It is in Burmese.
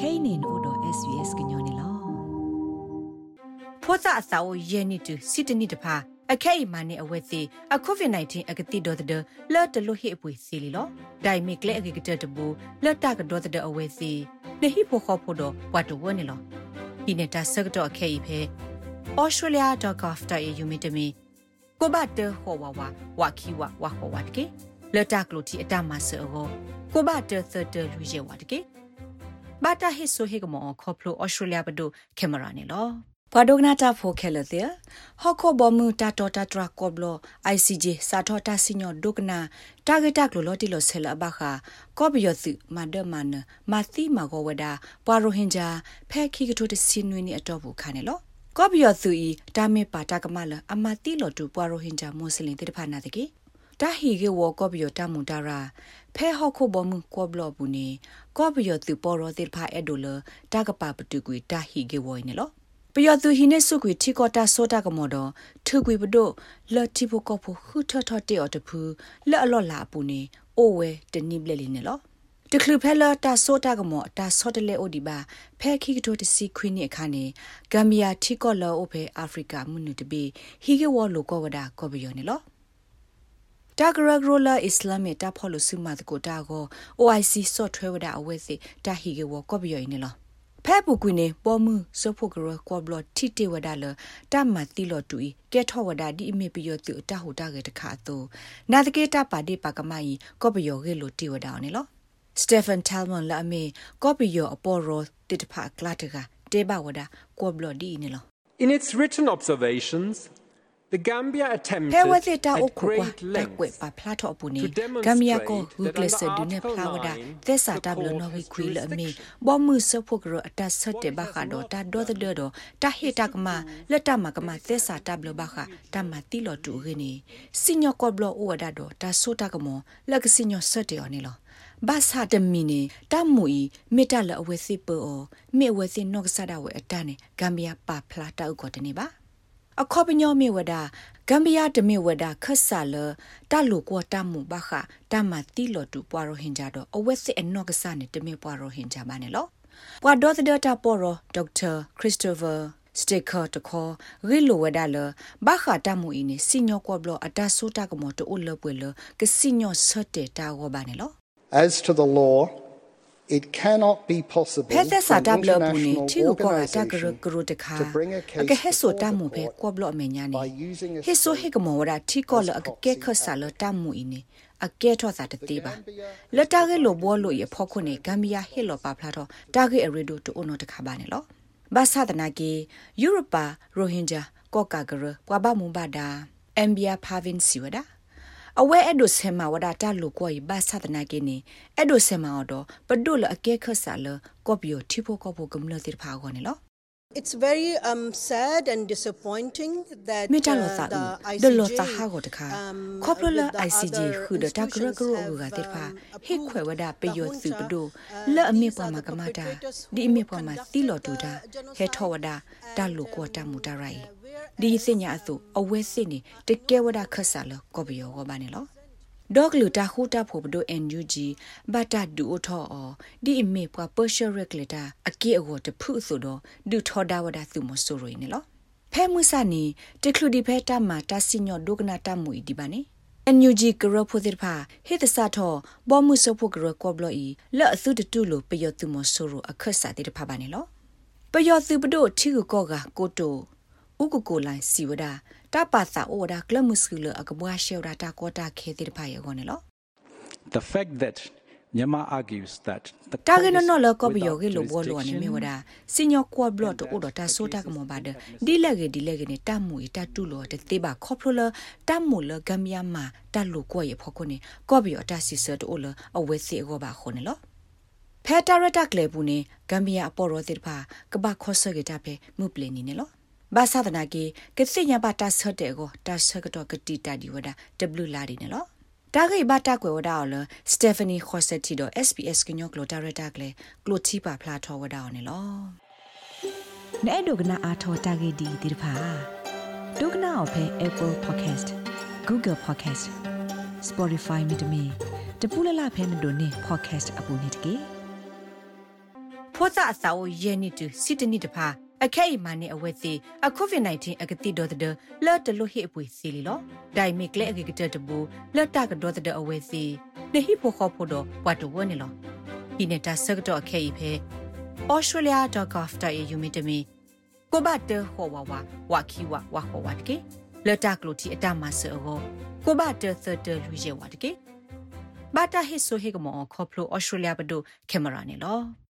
kainin odo svs gnyone lo ဖောစာအစာအိုယေနီတူစီတနီတဖာအခဲအမနဲ့အဝဲစီအကိုဗစ် -19 အကတိဒေါ်တဲ့လော်တလို့ဟိအပွေစီလီလောဒိုင်မီကလေအကကတတဘူလော်တာကဒေါ်တဲ့အဝဲစီနေဟိဖို့ခေါ်ဖို့တော့ဝတ်တော်ဝနေလောဒီနေတာဆကတော့အခဲဤဖဲ australia.gov.au မြင့်တမီကိုဘတ်တဟောဝဝဝခီဝဝဟောဝတ်ကေလော်တာကလို့တီအတမဆောကိုဘတ်တသတလူရဲဝတ်ကေ ဘာတာဟိဆိုဟေကမောခေါပလို australia ဘဒိုကင်မရာနေလောပဒုကနာတာဖိုခဲလတဲ့ဟခောဘမူတာတော်တာတရာကောဘလ ICJ စာထောတာစညောဒုကနာတာဂက်တာကလိုတီလိုဆဲလဘခါကောဘယောစုမဒမန်မာသီမာဂောဝဒါပွာရိုဟင်ဂျာဖဲခိကထိုတစင်းနွေးနေအတော့ဘူးခါနေလောကောဘယောစုဤတာမေပါတာကမလအမတိလိုတူပွာရိုဟင်ဂျာမွတ်စလင်တိတဖာနာတကေ တာဟီကေဝကောဘယောတာမွန်တာရာဖဲဟောခုဘမကောဘလဘူးနေကောဘယောသူပေါ်ရောတိဖာအဲ့ဒိုလတာကပါပတူကွေတာဟီကေဝိုနေလောပယောသူဟိနေဆုကွေထီကောတာစောတာကမော်တော်ထုကွေပဒိုလော်တီဘကောဖခုထထတေော်တဖူလော်အလော်လာပူနေအိုဝဲတနိပလက်လီနေလောတခလူဖဲလာတာစောတာကမောတာစောတလေအိုဒီဘာဖဲခိကတိုတစီခွင်းနေအခါနေဂမ်ဘီယာထီကောလောအိုဖဲအာဖရိကမွနုတပေဟီကေဝလိုကောဝဒါကောဘယောနေလော တာဂရဂရိုလာအစ္စလာမ်တာဖော်လို့စုမတကိုတာကို OIC ဆော့ထွဲဝဒအဝဲစီတာဟီကေဝကောဘယောနေလောဖဲပူကွင်းနေပေါ်မှုစဖို့ကရကောဘလတီတေဝဒါလတမတိလောတူကဲထောဝဒါဒီအမေပယောတူတဟူတာကေတခါတူနာတကေတာပါဒီပါကမိုင်ကောဘယောကေလိုတီဝဒါနေလောစတေဖန်တယ်မွန်လာမေကောဘယောအပေါ်ရောတိတဖာကလာတကတေဘဝဒါကောဘလဒီနေလော In its written observations, The Gambia attempted Pe wate ta at okwa great ta length kwe pa plato opuni to demonstrate Gambia ko that Google se under dune Article plawada 9, tesa the tablo court no wi has kwi le me jurisdiction. bo mu so phokro ata satte ba kha do ta do de do ta he ta kama le ta ma kama tesa tablo ba kha ta ma ti lo tu ge ni sinyo ko blo o wada do ta so ta kamo le ka sinyo satte yo ni lo ဘာသာတမီနေတမူဤမေတ္တလအဝဲစစ်ပေါ်မေဝဲစစ်နော့ကဆဒဝဲအတန်းနေဂမ်ဘီယာပါဖလာတောက်ကောတနေပါ အခေါပညောမေဝဒဂမ်ဘီယာတမေဝဒခဆာလတလူကောတမှုဘခတမတိလောတူပွားရဟင်ကြတော့အဝက်စစ်အနော့ကဆာနေတမေပွားရဟင်ကြပါနဲ့လောပွာဒေါ်သဒတာပေါ်ရောဒေါက်တာခရစ်စတိုဖာစတေကာတခေါ်ရီလိုဝဒါလဘာခတာမူအင်းစီညောကောဘလအတဆိုတာကမတိုလပွေလကစီညောဆတ်တေတာဂောပါနဲ့လော As to the law, it cannot be possible ဖက်သက်စာ for တ an ဘလပူနေ international ချီကိုကောတာကရ organization ကရတခါ to bring a အ case ကဟဲဆို before တ the မှုပဲ court ကောဘလအမညာနေ by using a ဟေဆိုဟေကမောဝဒတီကောလအကကဲခဆာလတမှုအင်းနေအကဲထောစာတတိပါလက်တာကလိုဘောလို့ရဖောက်ခွနေဂမ်ဘီယာဟေလောပါဖလာတော့တာဂေအရီဒိုတူအုံနတခါပါနေလောဘာသာတနာကေယူရိုပါရိုဟင်ဂျာကောကာဂရပွာဘမူဘာဒါအမ်ဘီယာဖာဗင်စီဝဒါ အဝဲအဲ့ဒိုဆေမာဝဒတာလူကိုဘာသာတနာကေနေအဲ့ဒိုဆေမာတော့ပဒုလအကဲခဆာလကောပီယိုတီဖိုကောပိုကမ္လတိဖာကောနေလော It's very um, sad and disappointing that မေတ္တာလော uh, သာ the ဒလောသာ ICJ ဟာကိုတခါ um, ခေါပလ with the ICJ other ခုဒတာကရကရ institutions က have, တဲ့ဖာ um, ဟေခွဲဝဒပယော the စုပဒို junta, လဲ့အမေ uh, ပွား these မှာ are က the မတာ perpetrators ဒီ who အမေပွားမှာ conducted တီလောတူတာ the genocide ဟေထောဝဒတာလူ and, ကော um, တမှုတရိုင် uh, whereas ဒီစညာအစုအဝဲစစ်နေတကဲဝဒခဆာလကောပယောကောပါနေလောဒေါကလူတာခုတာဖို့ဘဒို NUG ဘာတာဒူအထောအောဒီအမေပွားပရှယ်ရက်လက်တာအကေအကိုတဖုဆိုတော့ဒူထောဒါဝဒသူမဆိုရိုနေလောဖဲမှုစနီတကလူဒီဖဲတာမာတာစညောဒုကနာတာမူဒီပါနေ NUG ကရဖိုသစ်ဖာဟေတစာထောဘောမှုစဖို့ကရကောဘလီလဲ့အသုတတူလိုပယောသူမဆိုရိုအခက်စာတိတဖာပါနေလောပယောသူပဒိုထီကိုကောကကိုတို ဥကကိုလိုင်းစီဝဒတပါစာအိုဒါကလမှုစကူလအကဘွားရှေဝဒတာကောတာခေတိတဖာယောနေလော The fact that Myanmar argues that the တာဂ court ေန is နောလကောဘယော without ကေလိုဘောလောနေမေဝ jurisdiction ဒစညောကောဘလတိုအိုဒတာဆိုတာကမောဘာဒဒီလက်ကေဒီလက်ကေနေတမူတတူလောတသေးပါခေါပလိုလတမူလဂမ်ယာမာတလူကိုရဖောခုနေကောဘယောတာစီဆတ်အိုလအဝဲစီအောဘာခုနေလောဖဲတာရတာကလေဘူးနေဂမ်ဘီယာအပေါ်ရောတိဖာကဘာခောဆကေတာပဲမှုပလနေနေလော ဘာသာဒနာကေကစိညာပါတာဆတ်တဲ့ကိုတာဆကတော့ကတိတာဒီဝဒ W လာဒီနေလောတာဂိဘတာကွယ်ဝဒါအော်လစတေဖာနီခေါ်ဆက်တီတော့ SPS ကညောကလိုတာရတာကလေကလိုတီပါဖလာထောဝဒါအော်နေလောနဲ့ဒုကနာအာထောတာဂိဒီဒီဖာဒုကနာအဖဲ Apple Podcast Google Podcast Spotify မြေတမီတပူလလဖဲမတို့နေ podcast အပူနေတကေဖောစာအစာအိုရဲနီတူစီတနီတဖာ အခဲအမနဲ့အဝဲစီအကိုဗစ် -19 အကတိတော်တဲ့လော်တလို့ဟိအပွေစီလီလောဒိုင်မီကလေအကကတတဘူလော်တာကတော်တဲ့အဝဲစီနေဟိဖို့ခေါ်ဖို့တော့ဘတ်တော်ဝနေလောဒီနေတာစကတော့အခဲဤဖဲ australia.gov.au မြင့်တမီကိုဘတ်တဟောဝဝဝါခီဝဝဟောဝတ်ကေလော်တာကလို့တီအတမဆောကိုဘတ်တသတလူရဲဝတ်ကေဘာတာဟိဆိုဟေကမောခေါပလို australia ဘဒိုကင်မရာနေလော